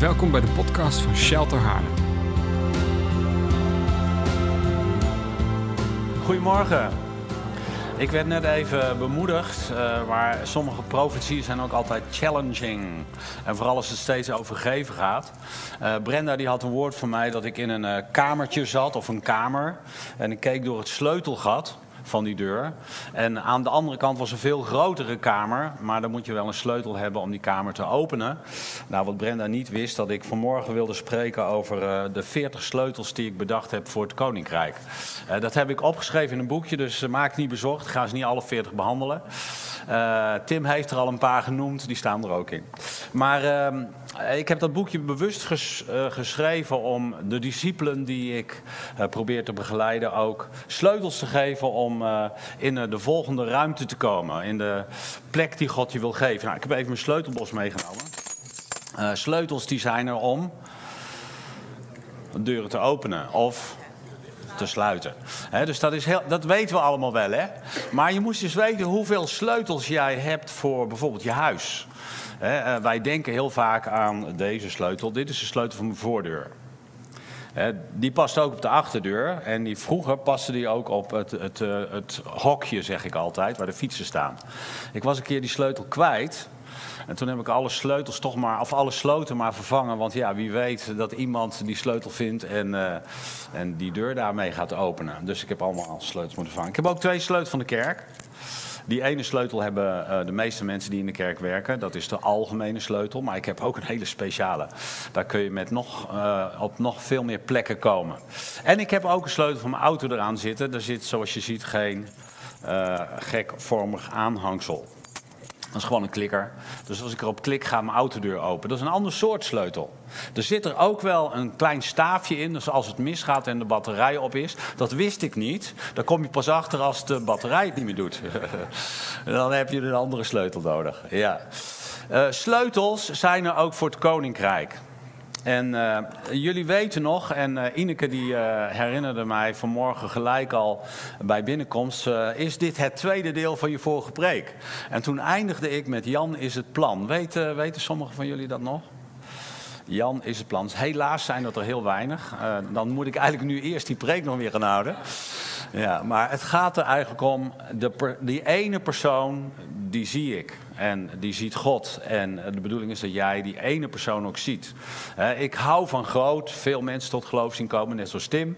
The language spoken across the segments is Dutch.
Welkom bij de podcast van Shelter Haarlem. Goedemorgen. Ik werd net even bemoedigd, uh, maar sommige profetieën zijn ook altijd challenging. En vooral als het steeds over geven gaat. Uh, Brenda die had een woord van mij dat ik in een uh, kamertje zat, of een kamer. En ik keek door het sleutelgat van die deur. En aan de andere kant was een veel grotere kamer, maar dan moet je wel een sleutel hebben om die kamer te openen. Nou, wat Brenda niet wist, dat ik vanmorgen wilde spreken over uh, de 40 sleutels die ik bedacht heb voor het Koninkrijk. Uh, dat heb ik opgeschreven in een boekje, dus uh, maak niet bezorgd. Ga ze niet alle 40 behandelen. Tim heeft er al een paar genoemd, die staan er ook in. Maar ehm, ik heb dat boekje bewust ges, geschreven om de discipelen die ik probeer te begeleiden ook sleutels te geven om in de volgende ruimte te komen. In de plek die God je wil geven. Nou, ik heb even mijn sleutelbos meegenomen. Sleutels die zijn er om deuren te openen of te sluiten. Dus dat, is heel, dat weten we allemaal wel. Hè? Maar je moest dus weten hoeveel sleutels jij hebt voor bijvoorbeeld je huis. He, wij denken heel vaak aan deze sleutel. Dit is de sleutel van mijn voordeur. Die past ook op de achterdeur. En die, vroeger paste die ook op het, het, het, het hokje, zeg ik altijd, waar de fietsen staan. Ik was een keer die sleutel kwijt. En toen heb ik alle sleutels toch maar, of alle sloten maar vervangen. Want ja, wie weet dat iemand die sleutel vindt en, uh, en die deur daarmee gaat openen. Dus ik heb allemaal sleutels moeten vervangen. Ik heb ook twee sleutels van de kerk. Die ene sleutel hebben uh, de meeste mensen die in de kerk werken. Dat is de algemene sleutel. Maar ik heb ook een hele speciale. Daar kun je met nog, uh, op nog veel meer plekken komen. En ik heb ook een sleutel van mijn auto eraan zitten. Daar zit, zoals je ziet, geen uh, gekvormig aanhangsel. Dat is gewoon een klikker. Dus als ik erop klik, gaat mijn autodeur open. Dat is een ander soort sleutel. Er zit er ook wel een klein staafje in. Dus als het misgaat en de batterij op is. Dat wist ik niet. Daar kom je pas achter als de batterij het niet meer doet. Dan heb je een andere sleutel nodig. Ja. Uh, sleutels zijn er ook voor het koninkrijk. En uh, jullie weten nog, en uh, Ineke die uh, herinnerde mij vanmorgen gelijk al bij binnenkomst, is dit het tweede deel van je vorige preek. En toen eindigde ik met Jan is het plan. Weten, weten sommigen van jullie dat nog? Jan is het plan. Helaas zijn dat er heel weinig. dan moet ik eigenlijk nu eerst die preek nog weer gaan houden. Ja, maar het gaat er eigenlijk om, de, die ene persoon, die zie ik. En die ziet God. En de bedoeling is dat jij die ene persoon ook ziet. ik hou van groot, veel mensen tot geloof zien komen, net zoals Tim.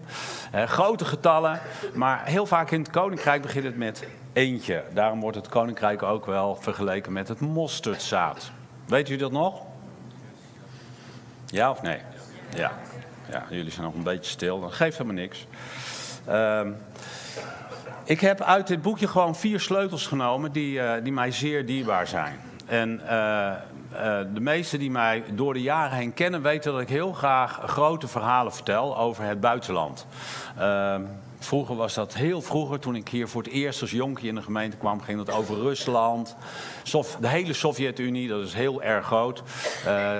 grote getallen, maar heel vaak in het koninkrijk begint het met eentje. Daarom wordt het koninkrijk ook wel vergeleken met het mosterdzaad. Weet u dat nog? Ja of nee? Ja. Ja, jullie zijn nog een beetje stil. Dat geeft helemaal niks. Um, ik heb uit dit boekje gewoon vier sleutels genomen die, uh, die mij zeer dierbaar zijn. En uh, uh, de meesten die mij door de jaren heen kennen weten dat ik heel graag grote verhalen vertel over het buitenland. Vroeger was dat heel vroeger, toen ik hier voor het eerst als jonkie in de gemeente kwam, ging het over Rusland. Sof, de hele Sovjet-Unie, dat is heel erg groot. Uh,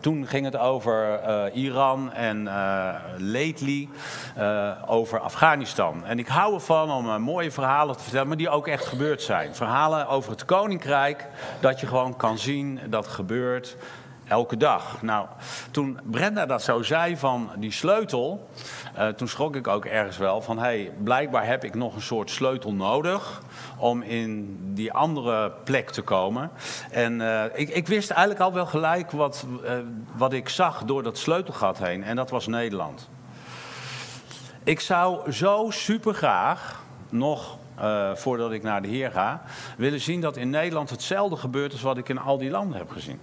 toen ging het over uh, Iran en uh, lately over Afghanistan. En ik hou ervan om mooie verhalen te vertellen, maar die ook echt gebeurd zijn. Verhalen over het koninkrijk, dat je gewoon kan zien dat gebeurt elke dag. Nou, toen Brenda dat zo zei van die sleutel, uh, toen schrok ik ook ergens wel van, hé, hey, blijkbaar heb ik nog een soort sleutel nodig om in die andere plek te komen. En uh, ik, ik, wist eigenlijk al wel gelijk wat, uh, wat ik zag door dat sleutelgat heen, en dat was Nederland. Ik zou zo super graag nog voordat ik naar de Heer ga, willen zien dat in Nederland hetzelfde gebeurt als wat ik in al die landen heb gezien.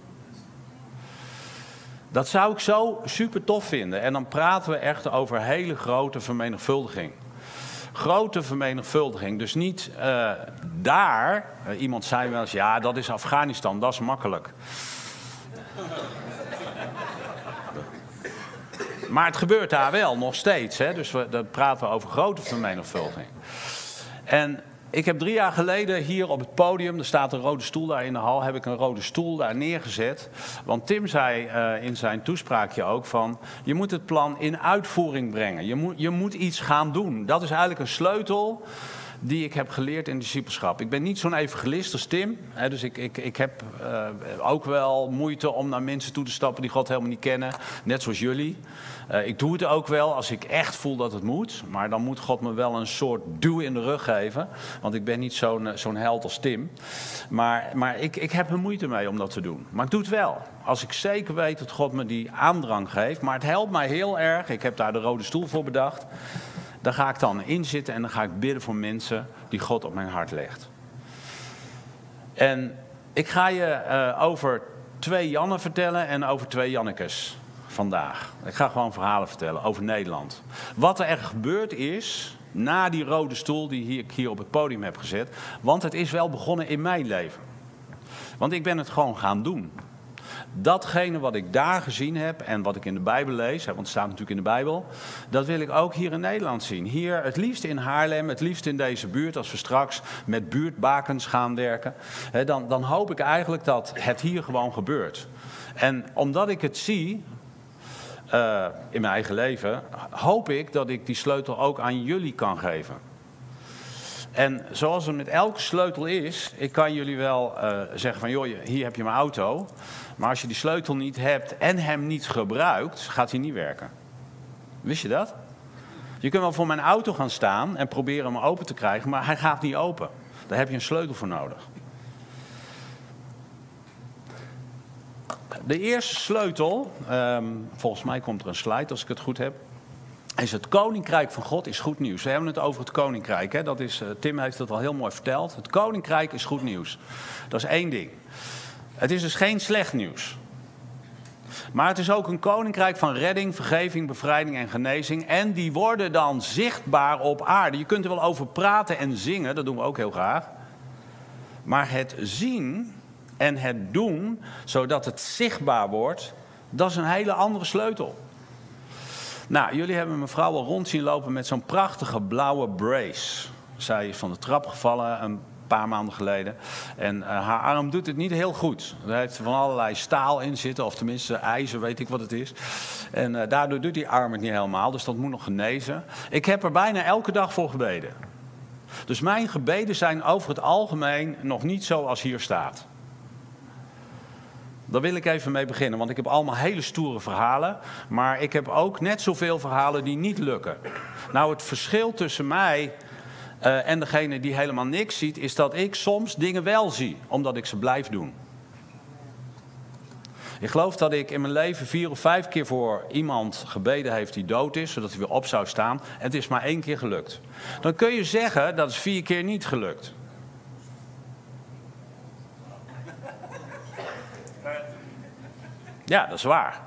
Dat zou ik zo super tof vinden. En dan praten we echt over hele grote vermenigvuldiging. Grote vermenigvuldiging. Dus niet uh, daar. Uh, iemand zei wel eens: ja, dat is Afghanistan, dat is makkelijk. Maar het gebeurt daar wel nog steeds. Hè? Dus we, dan praten we over grote vermenigvuldiging. En ik heb drie jaar geleden hier op het podium, er staat een rode stoel daar in de hal, heb ik een rode stoel daar neergezet. Want Tim zei uh, in zijn toespraakje ook van, je moet het plan in uitvoering brengen. Je moet, je moet iets gaan doen. Dat is eigenlijk een sleutel die ik heb geleerd in discipelschap. Ik ben niet zo'n evangelist als Tim. Hè, dus ik, ik, ik heb uh, ook wel moeite om naar mensen toe te stappen die God helemaal niet kennen. Net zoals jullie. Uh, ik doe het ook wel als ik echt voel dat het moet. Maar dan moet God me wel een soort duw in de rug geven. Want ik ben niet zo'n zo'n held als Tim. Maar, maar ik, ik heb er moeite mee om dat te doen. Maar ik doe het wel. Als ik zeker weet dat God me die aandrang geeft. Maar het helpt mij heel erg. Ik heb daar de rode stoel voor bedacht. Daar ga ik dan in zitten en dan ga ik bidden voor mensen die God op mijn hart legt. En ik ga je uh, over twee Jannen vertellen en over twee Jannekes vandaag. Ik ga gewoon verhalen vertellen over Nederland. Wat er gebeurd is na die rode stoel die ik hier op het podium heb gezet. Want het is wel begonnen in mijn leven. Want ik ben het gewoon gaan doen datgene wat ik daar gezien heb en wat ik in de Bijbel lees, want het staat natuurlijk in de Bijbel, dat wil ik ook hier in Nederland zien. Hier het liefst in Haarlem, het liefst in deze buurt, als we straks met buurtbakens gaan werken, dan, dan hoop ik eigenlijk dat het hier gewoon gebeurt. En omdat ik het zie, uh, in mijn eigen leven, hoop ik dat ik die sleutel ook aan jullie kan geven. En zoals het met elke sleutel is, ik kan jullie wel uh, zeggen van joh, hier heb je mijn auto. Maar als je die sleutel niet hebt en hem niet gebruikt, gaat hij niet werken. Wist je dat? Je kunt wel voor mijn auto gaan staan en proberen hem open te krijgen, maar hij gaat niet open. Daar heb je een sleutel voor nodig. De eerste sleutel, um, volgens mij komt er een slide als ik het goed heb is het koninkrijk van God is goed nieuws. We hebben het over het koninkrijk. Hè? Dat is, uh, Tim heeft het al heel mooi verteld. Het koninkrijk is goed nieuws. Dat is één ding. Het is dus geen slecht nieuws. Maar het is ook een koninkrijk van redding, vergeving, bevrijding en genezing. En die worden dan zichtbaar op aarde. Je kunt er wel over praten en zingen, dat doen we ook heel graag. Maar het zien en het doen, zodat het zichtbaar wordt, dat is een hele andere sleutel. Nou, jullie hebben mevrouw al rond zien lopen met zo'n prachtige blauwe brace. Zij is van de trap gevallen een paar maanden geleden. En uh, haar arm doet het niet heel goed. Er heeft van allerlei staal in zitten, of tenminste ijzer, weet ik wat het is. En uh, daardoor doet die arm het niet helemaal, dus dat moet nog genezen. Ik heb er bijna elke dag voor gebeden. Dus mijn gebeden zijn over het algemeen nog niet zoals hier staat. Daar wil ik even mee beginnen, want ik heb allemaal hele stoere verhalen. Maar ik heb ook net zoveel verhalen die niet lukken. Nou, het verschil tussen mij uh, en degene die helemaal niks ziet, is dat ik soms dingen wel zie, omdat ik ze blijf doen. Ik geloof dat ik in mijn leven vier of vijf keer voor iemand gebeden heeft die dood is, zodat hij weer op zou staan. En het is maar één keer gelukt. Dan kun je zeggen dat is vier keer niet gelukt. Ja, dat is waar.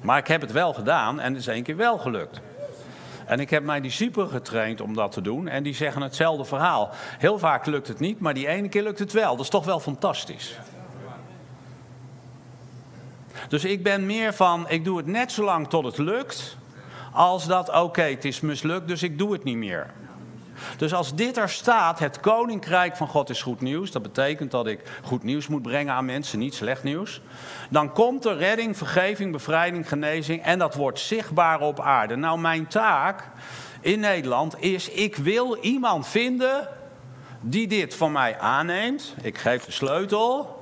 Maar ik heb het wel gedaan en het is één keer wel gelukt. En ik heb mijn discipelen getraind om dat te doen. En die zeggen hetzelfde verhaal. Heel vaak lukt het niet, maar die ene keer lukt het wel. Dat is toch wel fantastisch. Dus ik ben meer van, ik doe het net zo lang tot het lukt. Als dat, oké, het is mislukt, dus ik doe het niet meer. Dus als dit er staat, het koninkrijk van God is goed nieuws, dat betekent dat ik goed nieuws moet brengen aan mensen, niet slecht nieuws. Dan komt er redding, vergeving, bevrijding, genezing en dat wordt zichtbaar op aarde. Nou, mijn taak in Nederland is, ik wil iemand vinden die dit van mij aanneemt. Ik geef de sleutel.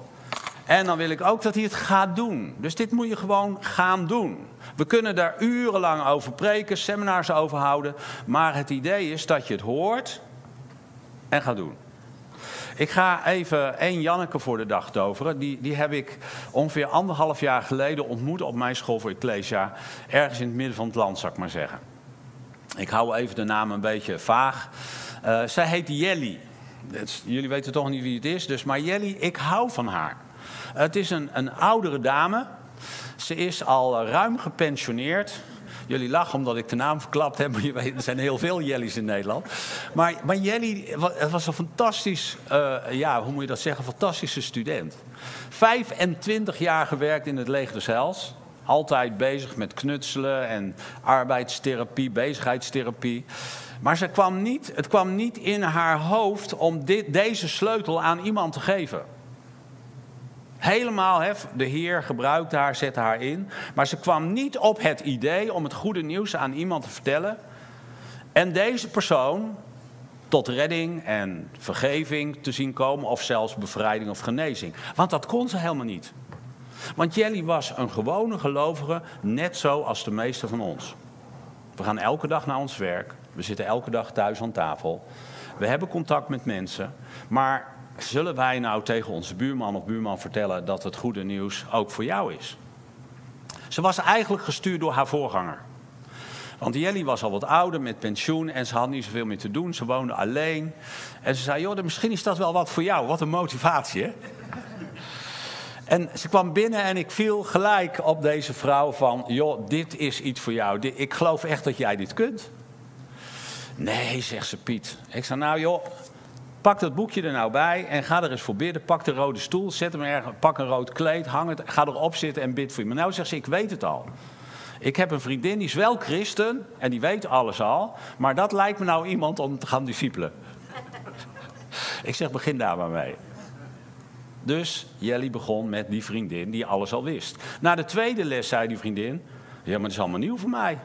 En dan wil ik ook dat hij het gaat doen. Dus dit moet je gewoon gaan doen. We kunnen daar urenlang over preken, seminars over houden. Maar het idee is dat je het hoort en gaat doen. Ik ga even één Janneke voor de dag toveren. Die, die heb ik ongeveer anderhalf jaar geleden ontmoet op mijn school voor Ecclesia. Ergens in het midden van het land, zou ik maar zeggen. Ik hou even de naam een beetje vaag. Uh, zij heet Jelly. jullie weten toch niet wie het is, dus maar Jelly, ik hou van haar. Het is een, een oudere dame. Ze is al ruim gepensioneerd. Jullie lachen omdat ik de naam verklapt heb, je weet, er zijn heel veel Jellies in Nederland. Maar, maar Jelly was een fantastisch, uh, ja, hoe moet je dat zeggen, fantastische student. 25 jaar gewerkt in het leger des. Altijd bezig met knutselen en arbeidstherapie, bezigheidstherapie. Maar ze kwam niet, het kwam niet in haar hoofd om dit, deze sleutel aan iemand te geven. Helemaal, hè, de Heer gebruikte haar, zette haar in. Maar ze kwam niet op het idee om het goede nieuws aan iemand te vertellen. En deze persoon tot redding en vergeving te zien komen, of zelfs bevrijding of genezing. Want dat kon ze helemaal niet. Want Jelly was een gewone gelovige, net zo als de meeste van ons. We gaan elke dag naar ons werk, we zitten elke dag thuis aan tafel, we hebben contact met mensen, maar zullen wij nou tegen onze buurman of buurman vertellen dat het goede nieuws ook voor jou is? Ze was eigenlijk gestuurd door haar voorganger. Want Jelly was al wat ouder met pensioen en ze had niet zoveel meer te doen. Ze woonde alleen. En ze zei, joh, misschien is dat wel wat voor jou. Wat een motivatie, hè? En ze kwam binnen en ik viel gelijk op deze vrouw van... joh, dit is iets voor jou. Ik geloof echt dat jij dit kunt. Nee, zegt ze Piet. Ik zei, nou joh, pak dat boekje er nou bij en ga er eens voor bidden. Pak de rode stoel, zet hem ergens, pak een rood kleed, hang het, ga erop zitten en bid voor je. Maar nou zegt ze, ik weet het al. Ik heb een vriendin, die is wel christen en die weet alles al. Maar dat lijkt me nou iemand om te gaan discipelen. ik zeg, begin daar maar mee. Dus Jelly begon met die vriendin die alles al wist. Na de tweede les zei die vriendin: Ja, maar dat is allemaal nieuw voor mij.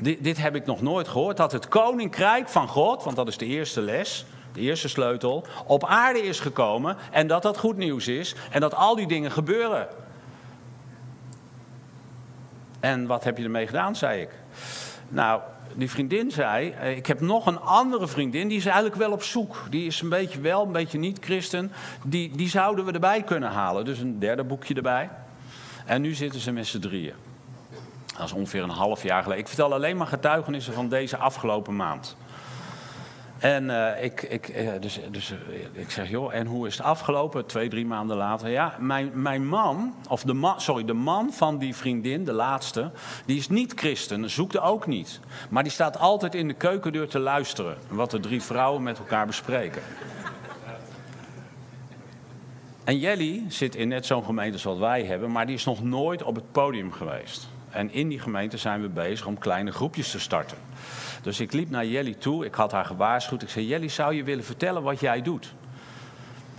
Dit, dit heb ik nog nooit gehoord. Dat het koninkrijk van God, want dat is de eerste les, de eerste sleutel, op aarde is gekomen. En dat dat goed nieuws is. En dat al die dingen gebeuren. En wat heb je ermee gedaan, zei ik. Nou, die vriendin zei, eh, ik heb nog een andere vriendin, die is eigenlijk wel op zoek. Die is een beetje wel, een beetje niet christen. Die, die zouden we erbij kunnen halen. Dus een derde boekje erbij. En nu zitten ze met z'n drieën. Dat is ongeveer een half jaar geleden. Ik vertel alleen maar getuigenissen van deze afgelopen maand. En uh, ik, ik, uh, dus, dus uh, ik zeg, joh, en hoe is het afgelopen? Twee, drie maanden later. Ja, mijn, mijn man, of de man, sorry, de man van die vriendin, de laatste, die is niet christen, zoekte ook niet. Maar die staat altijd in de keukendeur te luisteren, wat de drie vrouwen met elkaar bespreken. En Jelly zit in net zo'n gemeente zoals wij hebben, maar die is nog nooit op het podium geweest. En in die gemeente zijn we bezig om kleine groepjes te starten. Dus ik liep naar Jelly toe, ik had haar gewaarschuwd. Ik zei, Jelly, zou je willen vertellen wat jij doet?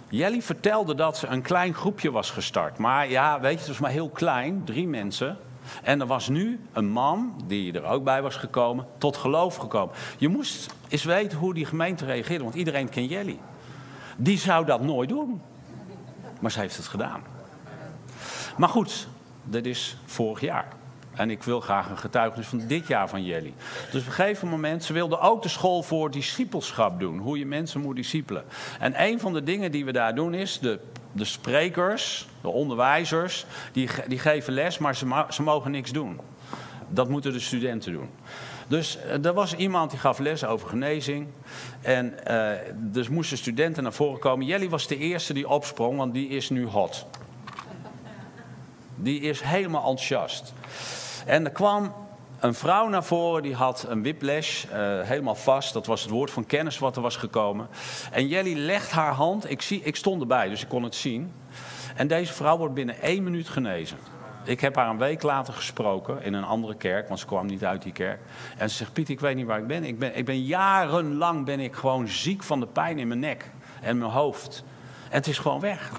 Jelly vertelde dat ze een klein groepje was gestart. Maar ja, weet je, het was maar heel klein, drie mensen. En er was nu een man, die er ook bij was gekomen, tot geloof gekomen. Je moest eens weten hoe die gemeente reageerde, want iedereen kent Jelly. Die zou dat nooit doen. Maar ze heeft het gedaan. Maar goed, dat is vorig jaar. En ik wil graag een getuigenis van dit jaar van Jelly. Dus op een gegeven moment, ze wilden ook de school voor discipelschap doen. Hoe je mensen moet discipelen. En een van de dingen die we daar doen is, de, de sprekers, de onderwijzers, die, die geven les, maar ze, ze mogen niks doen. Dat moeten de studenten doen. Dus uh, er was iemand die gaf les over genezing. En uh, dus moesten studenten naar voren komen. Jelly was de eerste die opsprong, want die is nu hot. Die is helemaal enthousiast. En er kwam een vrouw naar voren, die had een whiplash, uh, helemaal vast. Dat was het woord van kennis wat er was gekomen. En Jelly legt haar hand, ik, zie, ik stond erbij, dus ik kon het zien. En deze vrouw wordt binnen één minuut genezen. Ik heb haar een week later gesproken in een andere kerk, want ze kwam niet uit die kerk. En ze zegt, Piet, ik weet niet waar ik ben. Ik ben, ik ben jarenlang ben ik gewoon ziek van de pijn in mijn nek en mijn hoofd. En het is gewoon weg.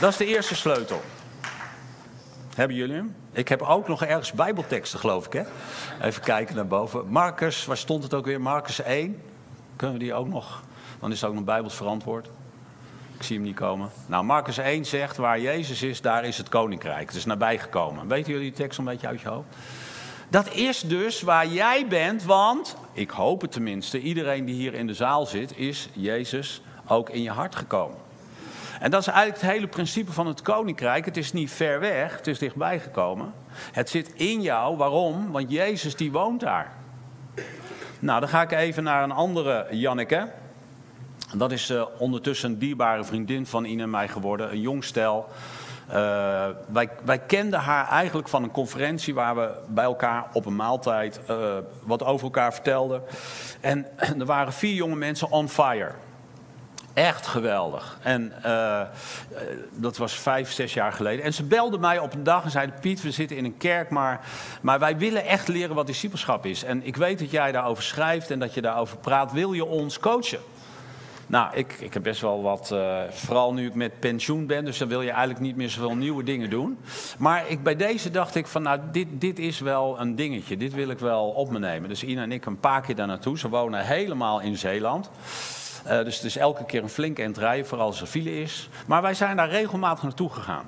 Dat is de eerste sleutel. Hebben jullie hem? Ik heb ook nog ergens bijbelteksten, geloof ik. Hè? Even kijken naar boven. Marcus, waar stond het ook weer? Marcus 1. Kunnen we die ook nog? Dan is het ook nog bijbels verantwoord. Ik zie hem niet komen. Nou, Marcus 1 zegt, waar Jezus is, daar is het koninkrijk. Het is nabijgekomen. Weten jullie die tekst een beetje uit je hoofd? Dat is dus waar jij bent, want, ik hoop het tenminste, iedereen die hier in de zaal zit, is Jezus ook in je hart gekomen. En dat is eigenlijk het hele principe van het koninkrijk. Het is niet ver weg, het is dichtbij gekomen. Het zit in jou. Waarom? Want Jezus die woont daar. Nou, dan ga ik even naar een andere Janneke. Dat is uh, ondertussen een dierbare vriendin van Ine en mij geworden. Een jong stel. Uh, wij, wij, kenden haar eigenlijk van een conferentie waar we bij elkaar op een maaltijd uh, wat over elkaar vertelden. En er waren vier jonge mensen on fire. Echt geweldig. En uh, dat was vijf, zes jaar geleden. En ze belden mij op een dag en zeiden: Piet, we zitten in een kerk, maar, maar wij willen echt leren wat discipelschap is. En ik weet dat jij daarover schrijft en dat je daarover praat. Wil je ons coachen? Nou, ik, ik heb best wel wat, uh, vooral nu ik met pensioen ben, dus dan wil je eigenlijk niet meer zoveel nieuwe dingen doen. Maar ik, bij deze dacht ik van, nou, dit, dit is wel een dingetje, dit wil ik wel op me nemen. Dus Ina en ik een paar keer daar naartoe. Ze wonen helemaal in Zeeland. Uh, dus het is elke keer een flink eind rijden, vooral als er file is. Maar wij zijn daar regelmatig naartoe gegaan.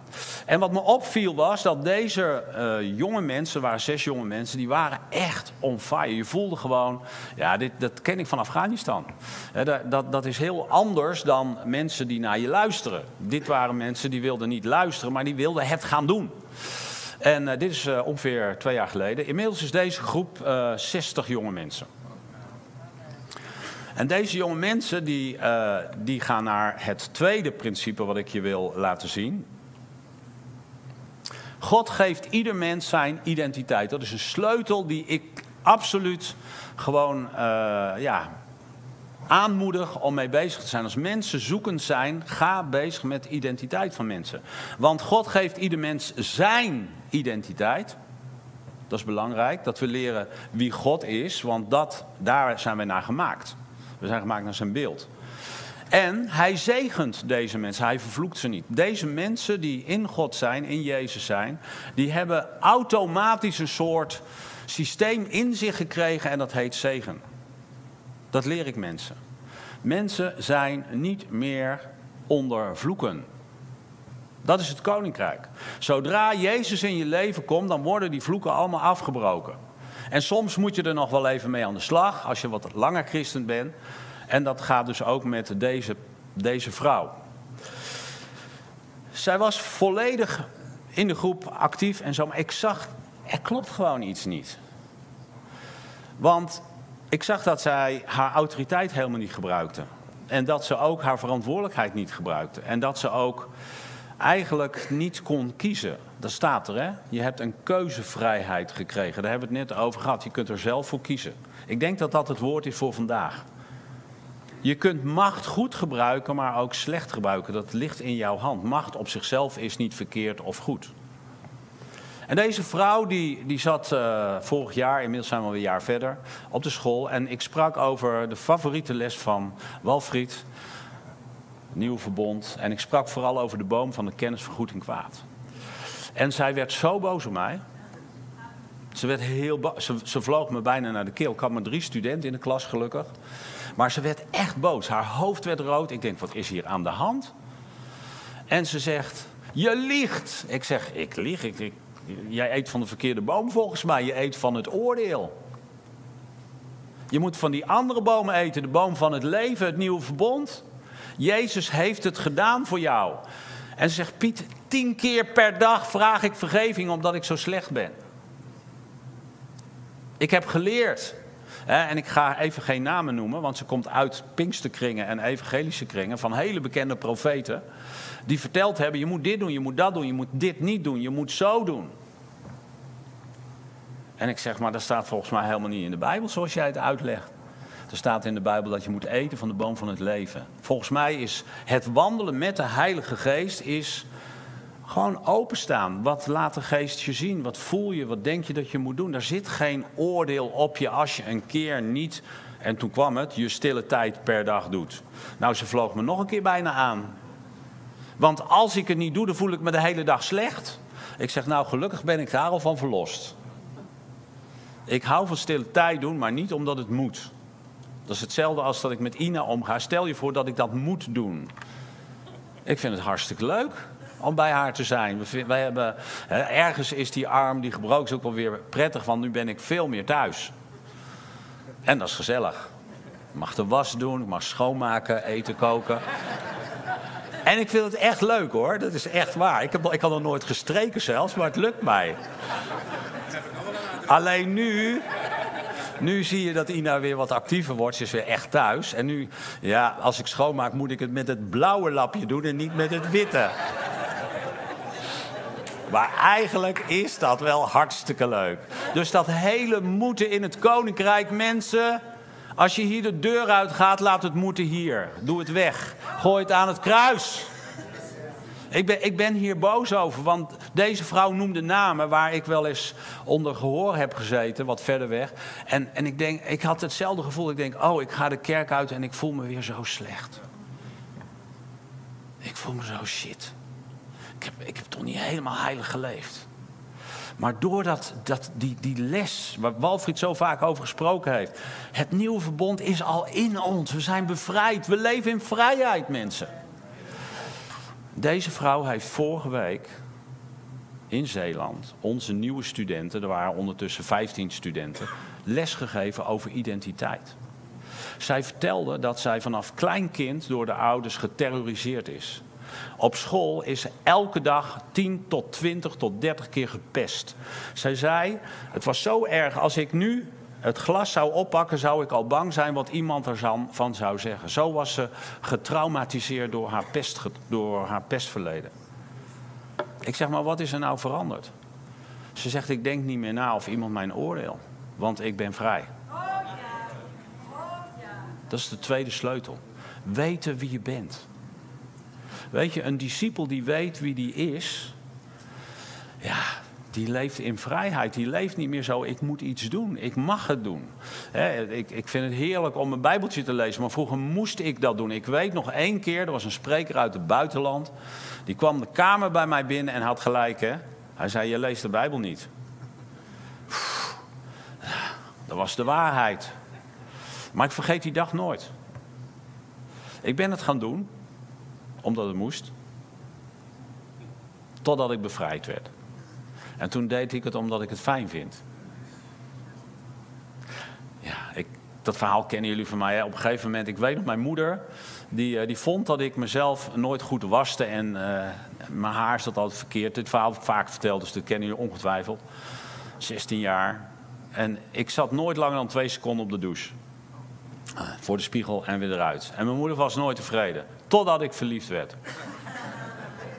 En wat me opviel was dat deze uh, jonge mensen, waren zes jonge mensen, die waren echt on fire. Je voelde gewoon, ja, dit, dat ken ik van Afghanistan. Uh, dat, dat, dat is heel anders dan mensen die naar je luisteren. Dit waren mensen die wilden niet luisteren, maar die wilden het gaan doen. En dit is ongeveer twee jaar geleden. Inmiddels is deze groep uh, 60 jonge mensen. En deze jonge mensen die, uh, die gaan naar het tweede principe wat ik je wil laten zien. God geeft ieder mens zijn identiteit. Dat is een sleutel die ik absoluut gewoon uh, ja, aanmoedig om mee bezig te zijn. Als mensen zoekend zijn, ga bezig met de identiteit van mensen. Want God geeft ieder mens zijn identiteit. Dat is belangrijk, dat we leren wie God is, want dat, daar zijn wij naar gemaakt. We zijn gemaakt naar zijn beeld. En hij zegent deze mensen, hij vervloekt ze niet. Deze mensen die in God zijn, in Jezus zijn, die hebben automatisch een soort systeem in zich gekregen en dat heet zegen. Dat leer ik mensen. Mensen zijn niet meer onder vloeken. Dat is het koninkrijk. Zodra Jezus in je leven komt, dan worden die vloeken allemaal afgebroken. En soms moet je er nog wel even mee aan de slag als je wat langer christen bent. En dat gaat dus ook met deze, deze vrouw. Zij was volledig in de groep actief en zo, maar ik zag, er klopt gewoon iets niet. Want ik zag dat zij haar autoriteit helemaal niet gebruikte. En dat ze ook haar verantwoordelijkheid niet gebruikte. En dat ze ook eigenlijk niet kon kiezen. Dat staat er, hè? Je hebt een keuzevrijheid gekregen. Daar hebben we het net over gehad. Je kunt er zelf voor kiezen. Ik denk dat dat het woord is voor vandaag. Je kunt macht goed gebruiken, maar ook slecht gebruiken. Dat ligt in jouw hand. Macht op zichzelf is niet verkeerd of goed. En deze vrouw die, die zat uh, vorig jaar, inmiddels zijn we een jaar verder, op de school. En ik sprak over de favoriete les van Walfried, Nieuw Verbond. En ik sprak vooral over de boom van de kennis van goed en kwaad. En zij werd zo boos op mij. Ze, werd heel ze, ze vloog me bijna naar de keel. Ik had maar drie studenten in de klas, gelukkig. Maar ze werd echt boos. Haar hoofd werd rood. Ik denk, wat is hier aan de hand? En ze zegt, je liegt. Ik zeg, ik lieg. Ik, ik, jij eet van de verkeerde boom volgens mij. Je eet van het oordeel. Je moet van die andere bomen eten. De boom van het leven, het nieuwe verbond. Jezus heeft het gedaan voor jou. En ze zegt, Piet, tien keer per dag vraag ik vergeving omdat ik zo slecht ben. Ik heb geleerd. En ik ga even geen namen noemen, want ze komt uit Pinksterkringen en evangelische kringen van hele bekende profeten. Die verteld hebben: je moet dit doen, je moet dat doen, je moet dit niet doen, je moet zo doen. En ik zeg maar, dat staat volgens mij helemaal niet in de Bijbel zoals jij het uitlegt. Er staat in de Bijbel dat je moet eten van de boom van het leven. Volgens mij is het wandelen met de Heilige Geest is gewoon openstaan. Wat laat de geest je zien? Wat voel je? Wat denk je dat je moet doen? Daar zit geen oordeel op je als je een keer niet, en toen kwam het, je stille tijd per dag doet. Nou, ze vloog me nog een keer bijna aan. Want als ik het niet doe, dan voel ik me de hele dag slecht. Ik zeg, nou, gelukkig ben ik daar al van verlost. Ik hou van stille tijd doen, maar niet omdat het moet. Dat is hetzelfde als dat ik met Ina omga. Stel je voor dat ik dat moet doen. Ik vind het hartstikke leuk om bij haar te zijn. Wij hebben, ergens is die arm die gebroken is ook wel weer prettig, want nu ben ik veel meer thuis. En dat is gezellig. Ik mag de was doen, ik mag schoonmaken, eten, koken. En ik vind het echt leuk hoor, dat is echt waar. Ik, heb, ik had nog nooit gestreken zelfs, maar het lukt mij. Alleen nu, nu zie je dat Ina weer wat actiever wordt. Ze is weer echt thuis. En nu, ja, als ik schoonmaak moet ik het met het blauwe lapje doen en niet met het witte. Maar eigenlijk is dat wel hartstikke leuk. Dus dat hele moeten in het koninkrijk, mensen. Als je hier de deur uit gaat, laat het moeten hier. Doe het weg. Gooi het aan het kruis. Ik ben, ik ben hier boos over, want deze vrouw noemde namen waar ik wel eens onder gehoor heb gezeten, wat verder weg. En, en ik, denk, ik had hetzelfde gevoel. Ik denk, oh, ik ga de kerk uit en ik voel me weer zo slecht. voel me zo shit. Ik heb, ik heb toch niet helemaal heilig geleefd. Maar doordat dat, die, die les, waar Walfried zo vaak over gesproken heeft. Het nieuwe verbond is al in ons. We zijn bevrijd. We leven in vrijheid, mensen. Deze vrouw heeft vorige week in Zeeland onze nieuwe studenten, er waren ondertussen 15 studenten, lesgegeven over identiteit. Zij vertelde dat zij vanaf klein kind door de ouders geterroriseerd is. Op school is ze elke dag 10 tot 20 tot 30 keer gepest. Zij zei: Het was zo erg, als ik nu het glas zou oppakken, zou ik al bang zijn wat iemand ervan zou zeggen. Zo was ze getraumatiseerd door haar, pest, door haar pestverleden. Ik zeg maar, wat is er nou veranderd? Ze zegt: Ik denk niet meer na of iemand mijn oordeel, want ik ben vrij. Dat is de tweede sleutel. Weten wie je bent. Weet je, een discipel die weet wie die is, ja, die leeft in vrijheid. Die leeft niet meer zo, ik moet iets doen, ik mag het doen. ik, ik vind het heerlijk om een bijbeltje te lezen, maar vroeger moest ik dat doen. Ik weet nog één keer, er was een spreker uit het buitenland, die kwam de kamer bij mij binnen en had gelijk. Hij zei, je leest de Bijbel niet. Dat was de waarheid. Maar ik vergeet die dag nooit. Ik ben het gaan doen, omdat het moest. Totdat ik bevrijd werd. En toen deed ik het omdat ik het fijn vind. Ja, ik, dat verhaal kennen jullie van mij. Hè? Op een gegeven moment, ik weet nog, mijn moeder, die, eh, die vond dat ik mezelf nooit goed waste en uh, mijn haar zat altijd verkeerd. Dit verhaal heb ik vaak verteld, dus dat kennen jullie ongetwijfeld. 16 jaar. En ik zat nooit langer dan twee seconden op de douche. Voor de spiegel en weer eruit. En mijn moeder was nooit tevreden. Totdat ik verliefd werd.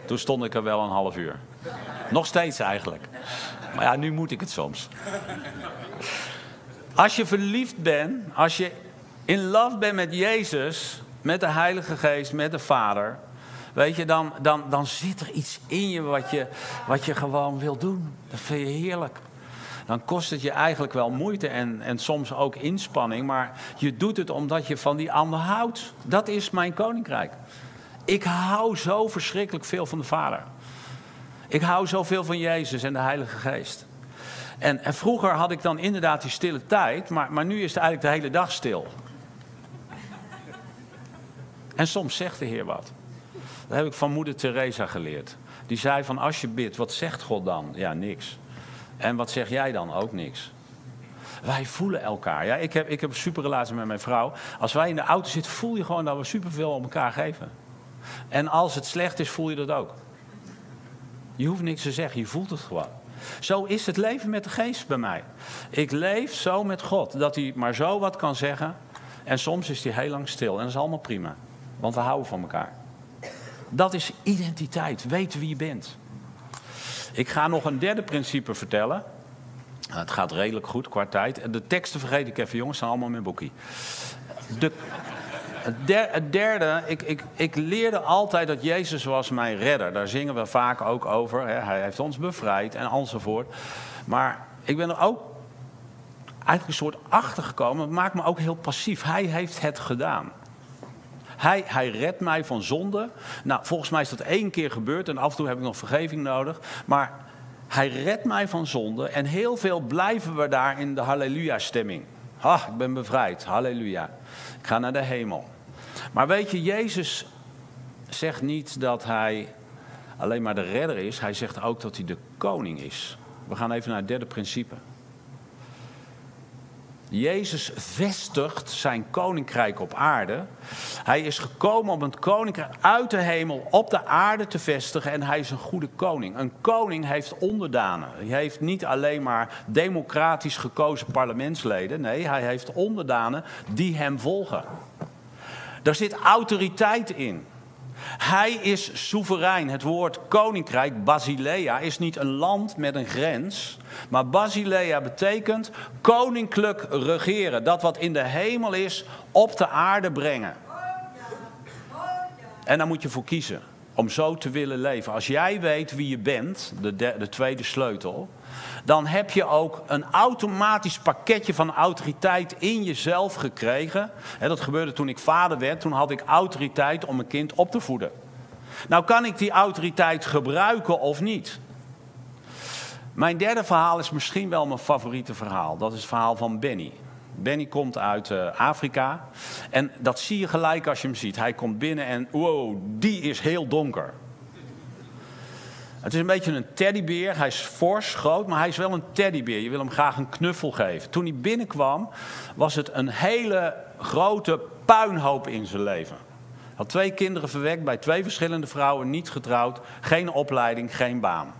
Toen stond ik er wel een half uur. Nog steeds eigenlijk. Maar ja, nu moet ik het soms. Als je verliefd bent, als je in love bent met Jezus, met de Heilige Geest, met de Vader. Weet je, dan, dan, dan zit er iets in je wat, je wat je gewoon wil doen. Dat vind je heerlijk dan kost het je eigenlijk wel moeite en, en soms ook inspanning. Maar je doet het omdat je van die ander houdt. Dat is mijn koninkrijk. Ik hou zo verschrikkelijk veel van de Vader. Ik hou zoveel van Jezus en de Heilige Geest. En, en vroeger had ik dan inderdaad die stille tijd, maar, maar nu is het eigenlijk de hele dag stil. En soms zegt de Heer wat. Dat heb ik van moeder Teresa geleerd. Die zei van als je bidt, wat zegt God dan? Ja, niks. En wat zeg jij dan? Ook niks. Wij voelen elkaar. Ja, ik, heb, ik heb een met mijn vrouw. Als wij in de auto zitten, voel je gewoon dat we superveel om elkaar geven. En als het slecht is, voel je dat ook. Je hoeft niks te zeggen, je voelt het gewoon. Zo is het leven met de geest bij mij. Ik leef zo met God, dat hij maar zo wat kan zeggen. En soms is hij heel lang stil. En dat is allemaal prima. Want we houden van elkaar. Dat is identiteit. Weet wie je bent. Ik ga nog een derde principe vertellen. Het gaat redelijk goed qua tijd. De teksten vergeet ik even, jongens, zijn allemaal in mijn boekie. De, het derde, ik, ik, ik, leerde altijd dat Jezus was mijn redder. Daar zingen we vaak ook over. Hè. Hij heeft ons bevrijd en enzovoort. Maar ik ben er ook eigenlijk een soort achter gekomen. Het maakt me ook heel passief. Hij heeft het gedaan. Hij, hij redt mij van zonde. Nou, volgens mij is dat één keer gebeurd en af en toe heb ik nog vergeving nodig. Maar hij redt mij van zonde en heel veel blijven we daar in de halleluja-stemming. Ah, ik ben bevrijd, halleluja. Ik ga naar de hemel. Maar weet je, Jezus zegt niet dat hij alleen maar de redder is. Hij zegt ook dat hij de koning is. We gaan even naar het derde principe. Jezus vestigt zijn koninkrijk op aarde. Hij is gekomen om het koninkrijk uit de hemel op de aarde te vestigen en hij is een goede koning. Een koning heeft onderdanen. Hij heeft niet alleen maar democratisch gekozen parlementsleden. Nee, hij heeft onderdanen die hem volgen. Daar zit autoriteit in. Hij is soeverein. Het woord koninkrijk, Basilea, is niet een land met een grens. Maar Basilea betekent koninklijk regeren. Dat wat in de hemel is, op de aarde brengen. En daar moet je voor kiezen. Om zo te willen leven. Als jij weet wie je bent, de, de tweede sleutel dan heb je ook een automatisch pakketje van autoriteit in jezelf gekregen. dat gebeurde toen ik vader werd. Toen had ik autoriteit om een kind op te voeden. Nou kan ik die autoriteit gebruiken of niet? Mijn derde verhaal is misschien wel mijn favoriete verhaal. Dat is het verhaal van Benny. Benny komt uit uh, Afrika. En dat zie je gelijk als je hem ziet. Hij komt binnen en wow, die is heel donker. Het is een beetje een teddybeer. Hij is fors, groot, maar hij is wel een teddybeer. Je wil hem graag een knuffel geven. Toen hij binnenkwam, was het een hele grote puinhoop in zijn leven. Hij had twee kinderen verwekt bij twee verschillende vrouwen, niet getrouwd, geen opleiding, geen baan.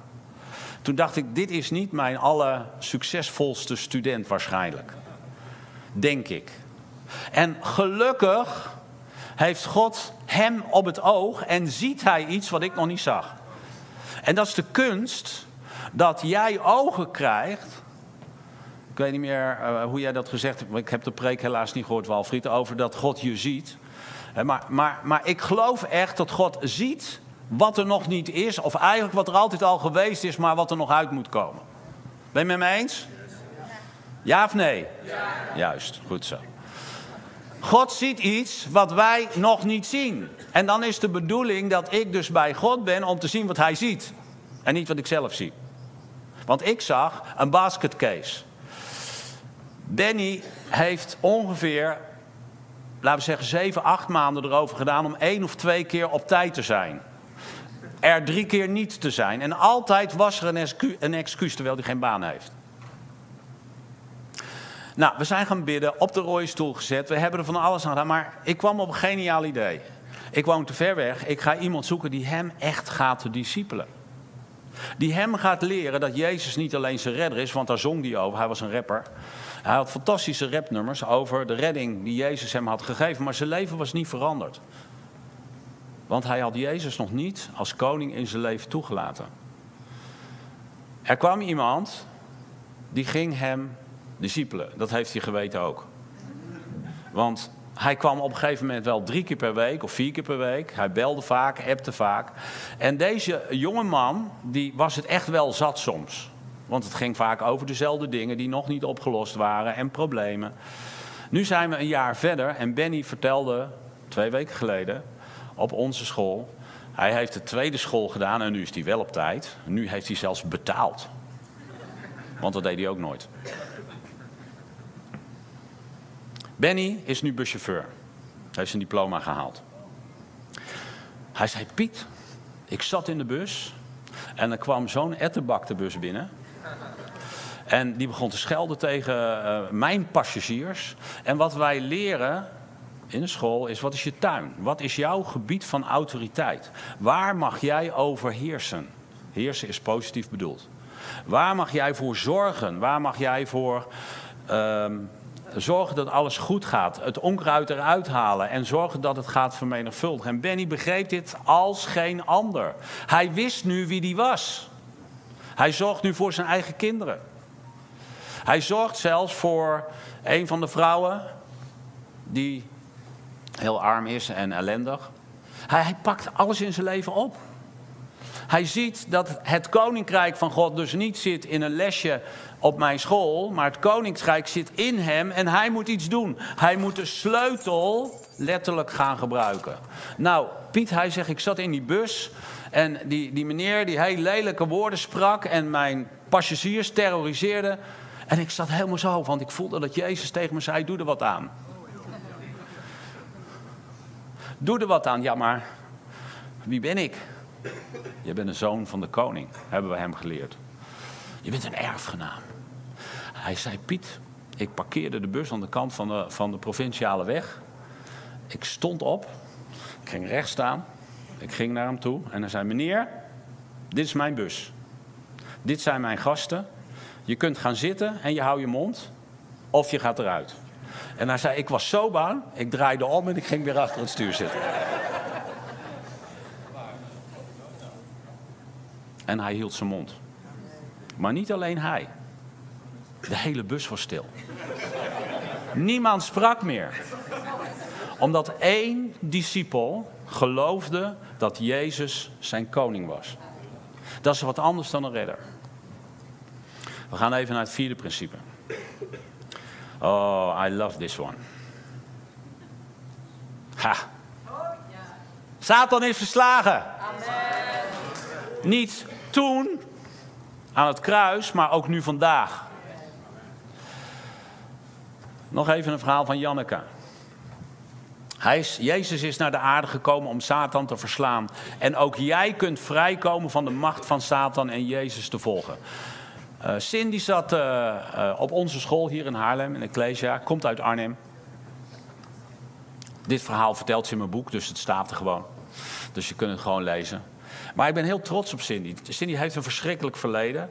Toen dacht ik, dit is niet mijn allersuccesvolste student waarschijnlijk. Denk ik. En gelukkig heeft God hem op het oog en ziet hij iets wat ik nog niet zag. En dat is de kunst dat jij ogen krijgt. Ik weet niet meer uh, hoe jij dat gezegd hebt. Ik heb de preek helaas niet gehoord, Walfried, over dat God je ziet. Maar, maar, maar ik geloof echt dat God ziet wat er nog niet is, of eigenlijk wat er altijd al geweest is, maar wat er nog uit moet komen. Ben je met me eens? Ja of nee? Ja. Juist, goed zo. God ziet iets wat wij nog niet zien. En dan is de bedoeling dat ik dus bij God ben om te zien wat hij ziet. En niet wat ik zelf zie. Want ik zag een basketcase. Benny heeft ongeveer, laten we zeggen, zeven, acht maanden erover gedaan om één of twee keer op tijd te zijn er drie keer niet te zijn. En altijd was er een, excuus, een excuus terwijl hij geen baan heeft. Nou, we zijn gaan bidden, op de rode stoel gezet. We hebben er van alles aan gedaan, maar ik kwam op een geniaal idee. Ik woon te ver weg. Ik ga iemand zoeken die hem echt gaat discipelen. Die hem gaat leren dat Jezus niet alleen zijn redder is, want daar zong hij over. Hij was een rapper. Hij had fantastische rapnummers over de redding die Jezus hem had gegeven, maar zijn leven was niet veranderd. Want hij had Jezus nog niet als koning in zijn leven toegelaten. Er kwam iemand die ging hem discipelen. Dat heeft hij geweten ook. Want hij kwam op een gegeven moment wel drie keer per week of vier keer per week. Hij belde vaak, appte vaak. En deze jonge man, die was het echt wel zat soms. Want het ging vaak over dezelfde dingen die nog niet opgelost waren en problemen. Nu zijn we een jaar verder en Benny vertelde twee weken geleden op onze school. Hij heeft de tweede school gedaan en nu is hij wel op tijd. Nu heeft hij zelfs betaald. Want dat deed hij ook nooit. Benny is nu buschauffeur. Hij heeft zijn diploma gehaald. Hij zei, Piet, ik zat in de bus en er kwam zo'n ettenbak de bus binnen. En die begon te schelden tegen uh, mijn passagiers. En wat wij leren in de school is: wat is je tuin? Wat is jouw gebied van autoriteit? Waar mag jij over heersen? Heersen is positief bedoeld. Waar mag jij voor zorgen? Waar mag jij voor uh, zorgen dat alles goed gaat? Het onkruid eruit halen en zorgen dat het gaat vermenigvuldigen. En Benny begreep dit als geen ander. Hij wist nu wie die was. Hij zorgt nu voor zijn eigen kinderen. Hij zorgt zelfs voor een van de vrouwen die heel arm is en ellendig. Hij, hij pakt alles in zijn leven op. Hij ziet dat het koninkrijk van God dus niet zit in een lesje op mijn school, maar het koninkrijk zit in hem en hij moet iets doen. Hij moet de sleutel letterlijk gaan gebruiken. Nou, Piet, hij zegt, ik zat in die bus en die, die meneer die heel lelijke woorden sprak en mijn passagiers terroriseerde. En ik zat helemaal zo, want ik voelde dat Jezus tegen me zei, doe er wat aan. Doe er wat aan. Ja, maar wie ben ik? Je bent een zoon van de koning, hebben we hem geleerd. Je bent een erfgenaam. Hij zei, Piet, ik parkeerde de bus aan de kant van de, van de provinciale weg. Ik stond op, ik ging rechts staan, ik ging naar hem toe en hij zei, meneer, dit is mijn bus. Dit zijn mijn gasten. Je kunt gaan zitten en je houdt je mond of je gaat eruit. En hij zei, ik was zo bang, ik draaide om en ik ging weer achter het stuur zitten. En hij hield zijn mond. Maar niet alleen hij. De hele bus was stil. Niemand sprak meer. Omdat één discipel geloofde dat Jezus zijn koning was. Dat is wat anders dan een redder. We gaan even naar het vierde principe. Oh, I love this one. Ha. Satan is verslagen. Niet toen aan het kruis, maar ook nu vandaag. Nog even een verhaal van Janneke. Hij is, Jezus is naar de aarde gekomen om Satan te verslaan. En ook jij kunt vrijkomen van de macht van Satan en Jezus te volgen. Uh, Cindy zat uh, uh, op onze school hier in Haarlem, in Ecclesia, komt uit Arnhem. Dit verhaal vertelt ze in mijn boek, dus het staat er gewoon. Dus je kunt het gewoon lezen. Maar ik ben heel trots op Cindy. Cindy heeft een verschrikkelijk verleden.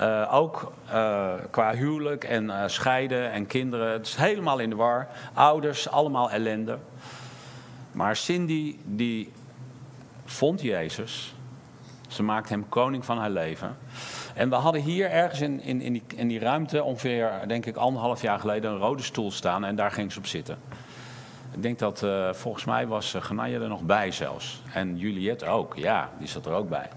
Uh, ook uh, qua huwelijk en uh, scheiden en kinderen. Het is helemaal in de war. Ouders, allemaal ellende. Maar Cindy, die vond Jezus. Ze maakte hem koning van haar leven. En we hadden hier ergens in, in, in, die, in die ruimte, ongeveer, denk ik, anderhalf jaar geleden, een rode stoel staan. En daar ging ze op zitten. Ik denk dat uh, volgens mij was uh, Genaya er nog bij zelfs. En Juliette ook, ja, die zat er ook bij.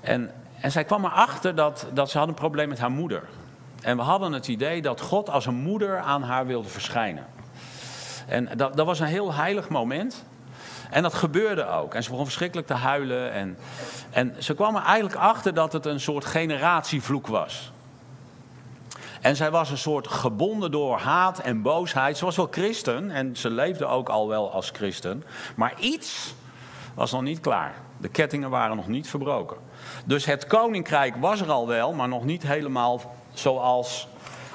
En, en zij kwam erachter dat, dat ze had een probleem met haar moeder. En we hadden het idee dat God als een moeder aan haar wilde verschijnen. En dat, dat was een heel heilig moment. En dat gebeurde ook. En ze begon verschrikkelijk te huilen. En, en ze kwam er eigenlijk achter dat het een soort generatievloek was. En zij was een soort gebonden door haat en boosheid. Ze was wel christen en ze leefde ook al wel als christen. Maar iets was nog niet klaar. De kettingen waren nog niet verbroken. Dus het koninkrijk was er al wel, maar nog niet helemaal zoals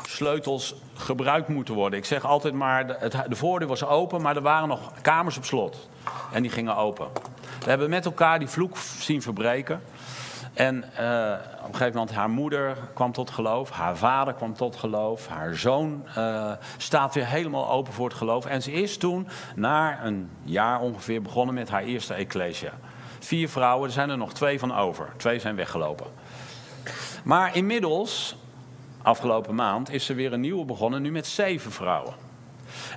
sleutels gebruikt moeten worden. Ik zeg altijd maar, de, de voordeur was open, maar er waren nog kamers op slot. En die gingen open. We hebben met elkaar die vloek zien verbreken. En uh, op een gegeven moment haar moeder kwam tot geloof, haar vader kwam tot geloof, haar zoon uh, staat weer helemaal open voor het geloof. En ze is toen, na een jaar ongeveer, begonnen met haar eerste ecclesia. Vier vrouwen, er zijn er nog twee van over. Twee zijn weggelopen. Maar inmiddels, afgelopen maand, is er weer een nieuwe begonnen, nu met zeven vrouwen.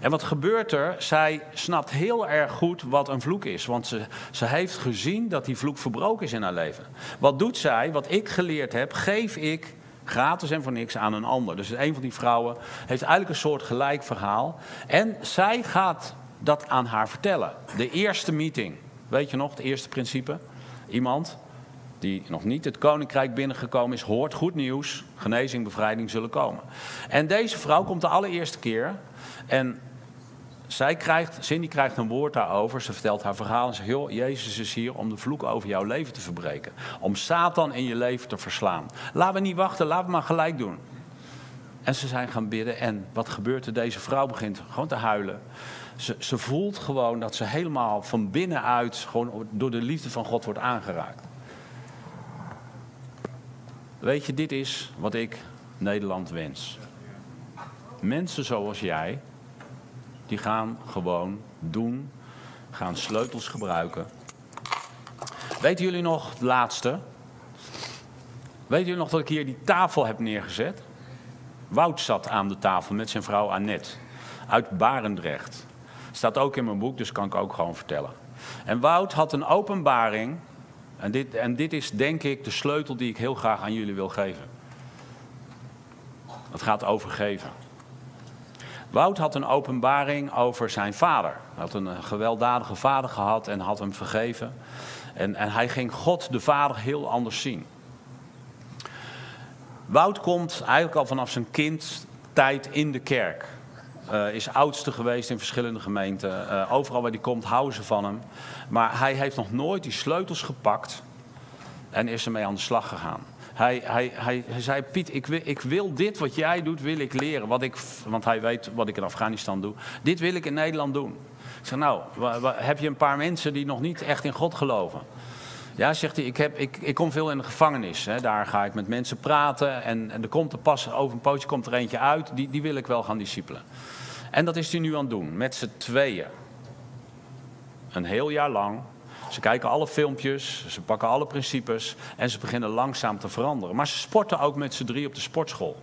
En wat gebeurt er? Zij snapt heel erg goed wat een vloek is. Want ze, ze heeft gezien dat die vloek verbroken is in haar leven. Wat doet zij? Wat ik geleerd heb, geef ik gratis en voor niks aan een ander. Dus een van die vrouwen heeft eigenlijk een soort gelijk verhaal. En zij gaat dat aan haar vertellen. De eerste meeting. Weet je nog, het eerste principe? Iemand die nog niet het koninkrijk binnengekomen is, hoort goed nieuws. Genezing, bevrijding zullen komen. En deze vrouw komt de allereerste keer. En zij krijgt, Cindy krijgt een woord daarover. Ze vertelt haar verhaal en zegt: Joh, Jezus is hier om de vloek over jouw leven te verbreken. Om Satan in je leven te verslaan. Laten we niet wachten, laten we maar gelijk doen. En ze zijn gaan bidden. En wat gebeurt er? Deze vrouw begint gewoon te huilen. Ze, ze voelt gewoon dat ze helemaal van binnenuit gewoon door de liefde van God wordt aangeraakt. Weet je, dit is wat ik Nederland wens. Mensen zoals jij, die gaan gewoon doen, gaan sleutels gebruiken. Weten jullie nog het laatste? Weten jullie nog dat ik hier die tafel heb neergezet? Wout zat aan de tafel met zijn vrouw Annette uit Barendrecht. Staat ook in mijn boek, dus kan ik ook gewoon vertellen. En Wout had een openbaring. En dit, en dit is denk ik de sleutel die ik heel graag aan jullie wil geven. Het gaat over geven. Wout had een openbaring over zijn vader. Hij had een gewelddadige vader gehad en had hem vergeven. En, en hij ging God, de vader, heel anders zien. Wout komt eigenlijk al vanaf zijn kindtijd in de kerk. Uh, is oudste geweest in verschillende gemeenten. Uh, overal waar hij komt houden ze van hem. Maar hij heeft nog nooit die sleutels gepakt en is ermee aan de slag gegaan. Hij, hij, hij, zei, Piet, ik wil, ik wil dit wat jij doet, wil ik leren. Wat ik, want hij weet wat ik in Afghanistan doe. Dit wil ik in Nederland doen. Ik zeg, nou, heb je een paar mensen die nog niet echt in God geloven? Ja, zegt hij, ik, heb, ik, ik kom veel in de gevangenis. Hè. Daar ga ik met mensen praten. En, en er komt er pas over een pootje komt er eentje uit. Die, die wil ik wel gaan discipelen. En dat is hij nu aan het doen, met z'n tweeën. Een heel jaar lang ze kijken alle filmpjes, ze pakken alle principes en ze beginnen langzaam te veranderen. Maar ze sporten ook met z'n drie op de sportschool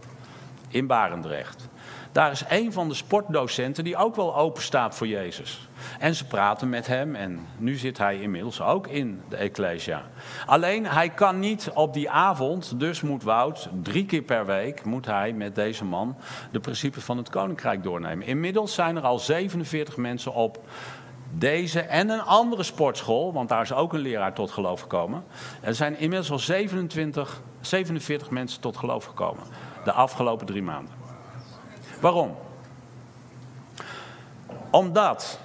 in Barendrecht. Daar is een van de sportdocenten die ook wel open staat voor Jezus. En ze praten met hem en nu zit hij inmiddels ook in de Ecclesia. Alleen hij kan niet op die avond, dus moet Wout drie keer per week, moet hij met deze man de principes van het koninkrijk doornemen. Inmiddels zijn er al 47 mensen op deze en een andere sportschool, want daar is ook een leraar tot geloof gekomen. Er zijn inmiddels al 27, 47 mensen tot geloof gekomen. De afgelopen drie maanden. Waarom? Omdat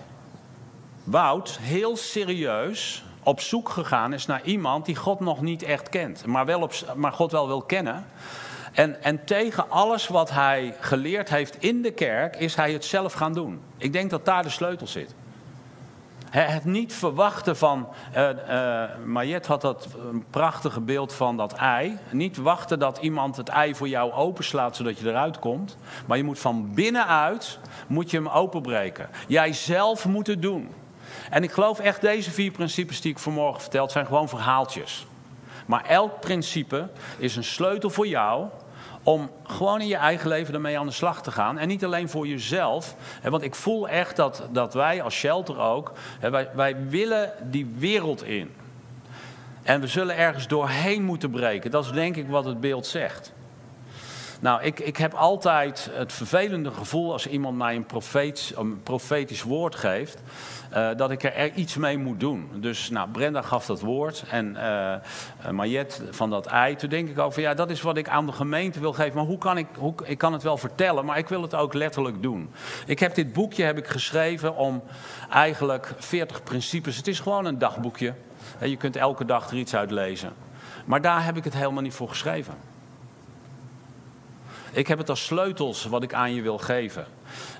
Wout heel serieus op zoek gegaan is naar iemand die God nog niet echt kent, maar, wel op, maar God wel wil kennen. En, en tegen alles wat hij geleerd heeft in de kerk, is hij het zelf gaan doen. Ik denk dat daar de sleutel zit. Het niet verwachten van. Uh, had dat een prachtige beeld van dat ei. Niet wachten dat iemand het ei voor jou openslaat zodat je eruit komt. Maar je moet van binnenuit moet je hem openbreken. Jij zelf moet het doen. En ik geloof echt, deze vier principes die ik vanmorgen verteld, zijn gewoon verhaaltjes. Maar elk principe is een sleutel voor jou om gewoon in je eigen leven ermee aan de slag te gaan. En niet alleen voor jezelf. Want ik voel echt dat, dat wij als shelter ook, wij, wij willen die wereld in. En we zullen ergens doorheen moeten breken. Dat is denk ik wat het beeld zegt. Nou, ik, ik heb altijd het vervelende gevoel als iemand mij een, een profetisch woord geeft. Uh, dat ik er iets mee moet doen. Dus nou, Brenda gaf dat woord en uh, van dat ei. Toen denk ik over, ja, dat is wat ik aan de gemeente wil geven. Maar hoe kan ik, hoe, ik kan het wel vertellen, maar ik wil het ook letterlijk doen. Ik heb dit boekje heb ik geschreven om eigenlijk 40 principes. Het is gewoon een dagboekje. Je kunt elke dag er iets uit lezen. Maar daar heb ik het helemaal niet voor geschreven. Ik heb het als sleutels wat ik aan je wil geven.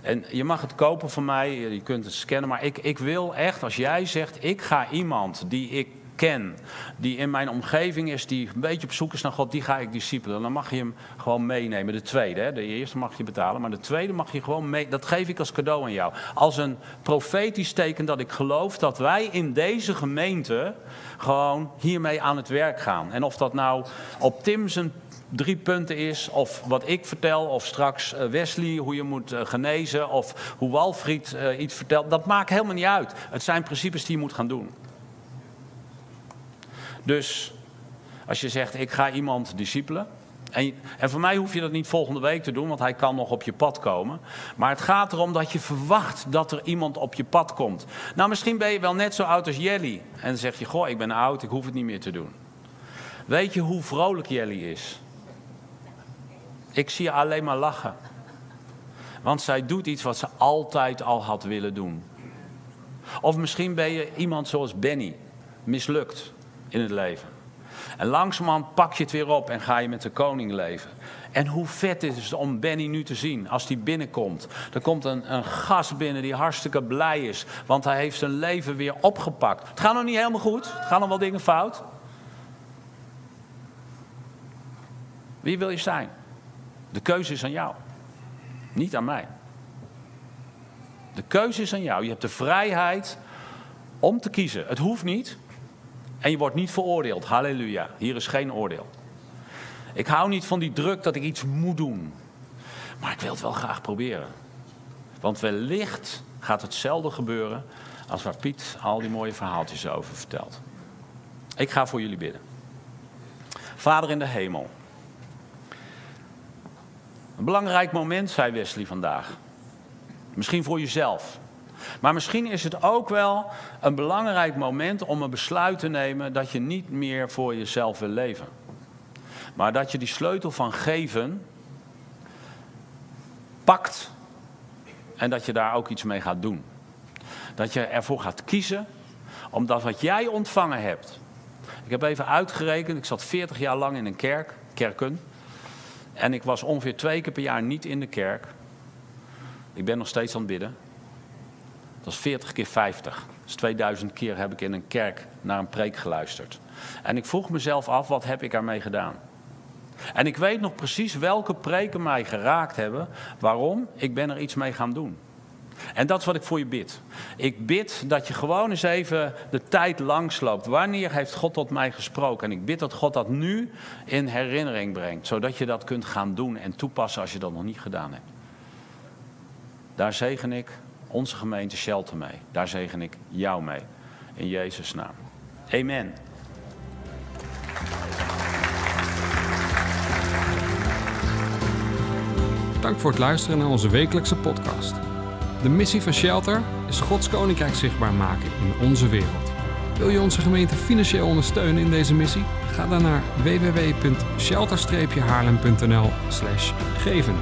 En je mag het kopen van mij, je kunt het scannen. Maar ik, ik wil echt, als jij zegt, ik ga iemand die ik ken, die in mijn omgeving is, die een beetje op zoek is naar God, die ga ik discipelen. Dan mag je hem gewoon meenemen. De tweede, hè? de eerste mag je betalen, maar de tweede mag je gewoon mee. Dat geef ik als cadeau aan jou. Als een profetisch teken dat ik geloof dat wij in deze gemeente gewoon hiermee aan het werk gaan. En of dat nou op Tim drie punten is, of wat ik vertel, of straks eh, Wesley hoe je moet eh, genezen, of hoe Walfried eh, iets vertelt, dat maakt helemaal niet uit. Het zijn principes die je moet gaan doen. Dus als je zegt, ik ga iemand discipelen. En, en voor mij hoef je dat niet volgende week te doen, want hij kan nog op je pad komen. Maar het gaat erom dat je verwacht dat er iemand op je pad komt. Nou, misschien ben je wel net zo oud als Jelly. En dan zeg je, goh, ik ben oud, ik hoef het niet meer te doen. Weet je hoe vrolijk Jelly is? Ik zie haar alleen maar lachen. Want zij doet iets wat ze altijd al had willen doen. Of misschien ben je iemand zoals Benny, mislukt in het leven. En langzamerhand pak je het weer op en ga je met de koning leven. En hoe vet is het om Benny nu te zien als hij binnenkomt. Er komt een, een gast binnen die hartstikke blij is, want hij heeft zijn leven weer opgepakt. Het gaat nog niet helemaal goed, het gaan nog wel dingen fout. Wie wil je zijn? De keuze is aan jou. Niet aan mij. De keuze is aan jou. Je hebt de vrijheid om te kiezen. Het hoeft niet. En je wordt niet veroordeeld. Halleluja. Hier is geen oordeel. Ik hou niet van die druk dat ik iets moet doen. Maar ik wil het wel graag proberen. Want wellicht gaat hetzelfde gebeuren als waar Piet al die mooie verhaaltjes over vertelt. Ik ga voor jullie bidden. Vader in de hemel. Een belangrijk moment, zei Wesley vandaag. Misschien voor jezelf. Maar misschien is het ook wel een belangrijk moment om een besluit te nemen dat je niet meer voor jezelf wil leven. Maar dat je die sleutel van geven pakt en dat je daar ook iets mee gaat doen. Dat je ervoor gaat kiezen, omdat wat jij ontvangen hebt. Ik heb even uitgerekend, ik zat 40 jaar lang in een kerk, kerken. En ik was ongeveer twee keer per jaar niet in de kerk. Ik ben nog steeds aan het bidden. Dat is 40 keer 50. Dus 2000 keer heb ik in een kerk naar een preek geluisterd. En ik vroeg mezelf af, wat heb ik ermee gedaan? En ik weet nog precies welke preken mij geraakt hebben. Waarom? Ik ben er iets mee gaan doen. En dat is wat ik voor je bid. Ik bid dat je gewoon eens even de tijd langsloopt. Wanneer heeft God tot mij gesproken? En ik bid dat God dat nu in herinnering brengt. Zodat je dat kunt gaan doen en toepassen als je dat nog niet gedaan hebt. Daar zegen ik onze gemeente Shelter mee. Daar zegen ik jou mee. In Jezus' naam. Amen. Dank voor het luisteren naar onze wekelijkse podcast. De missie van Shelter is Gods Koninkrijk zichtbaar maken in onze wereld. Wil je onze gemeente financieel ondersteunen in deze missie? Ga dan naar www.shelter-haarlem.nl geven.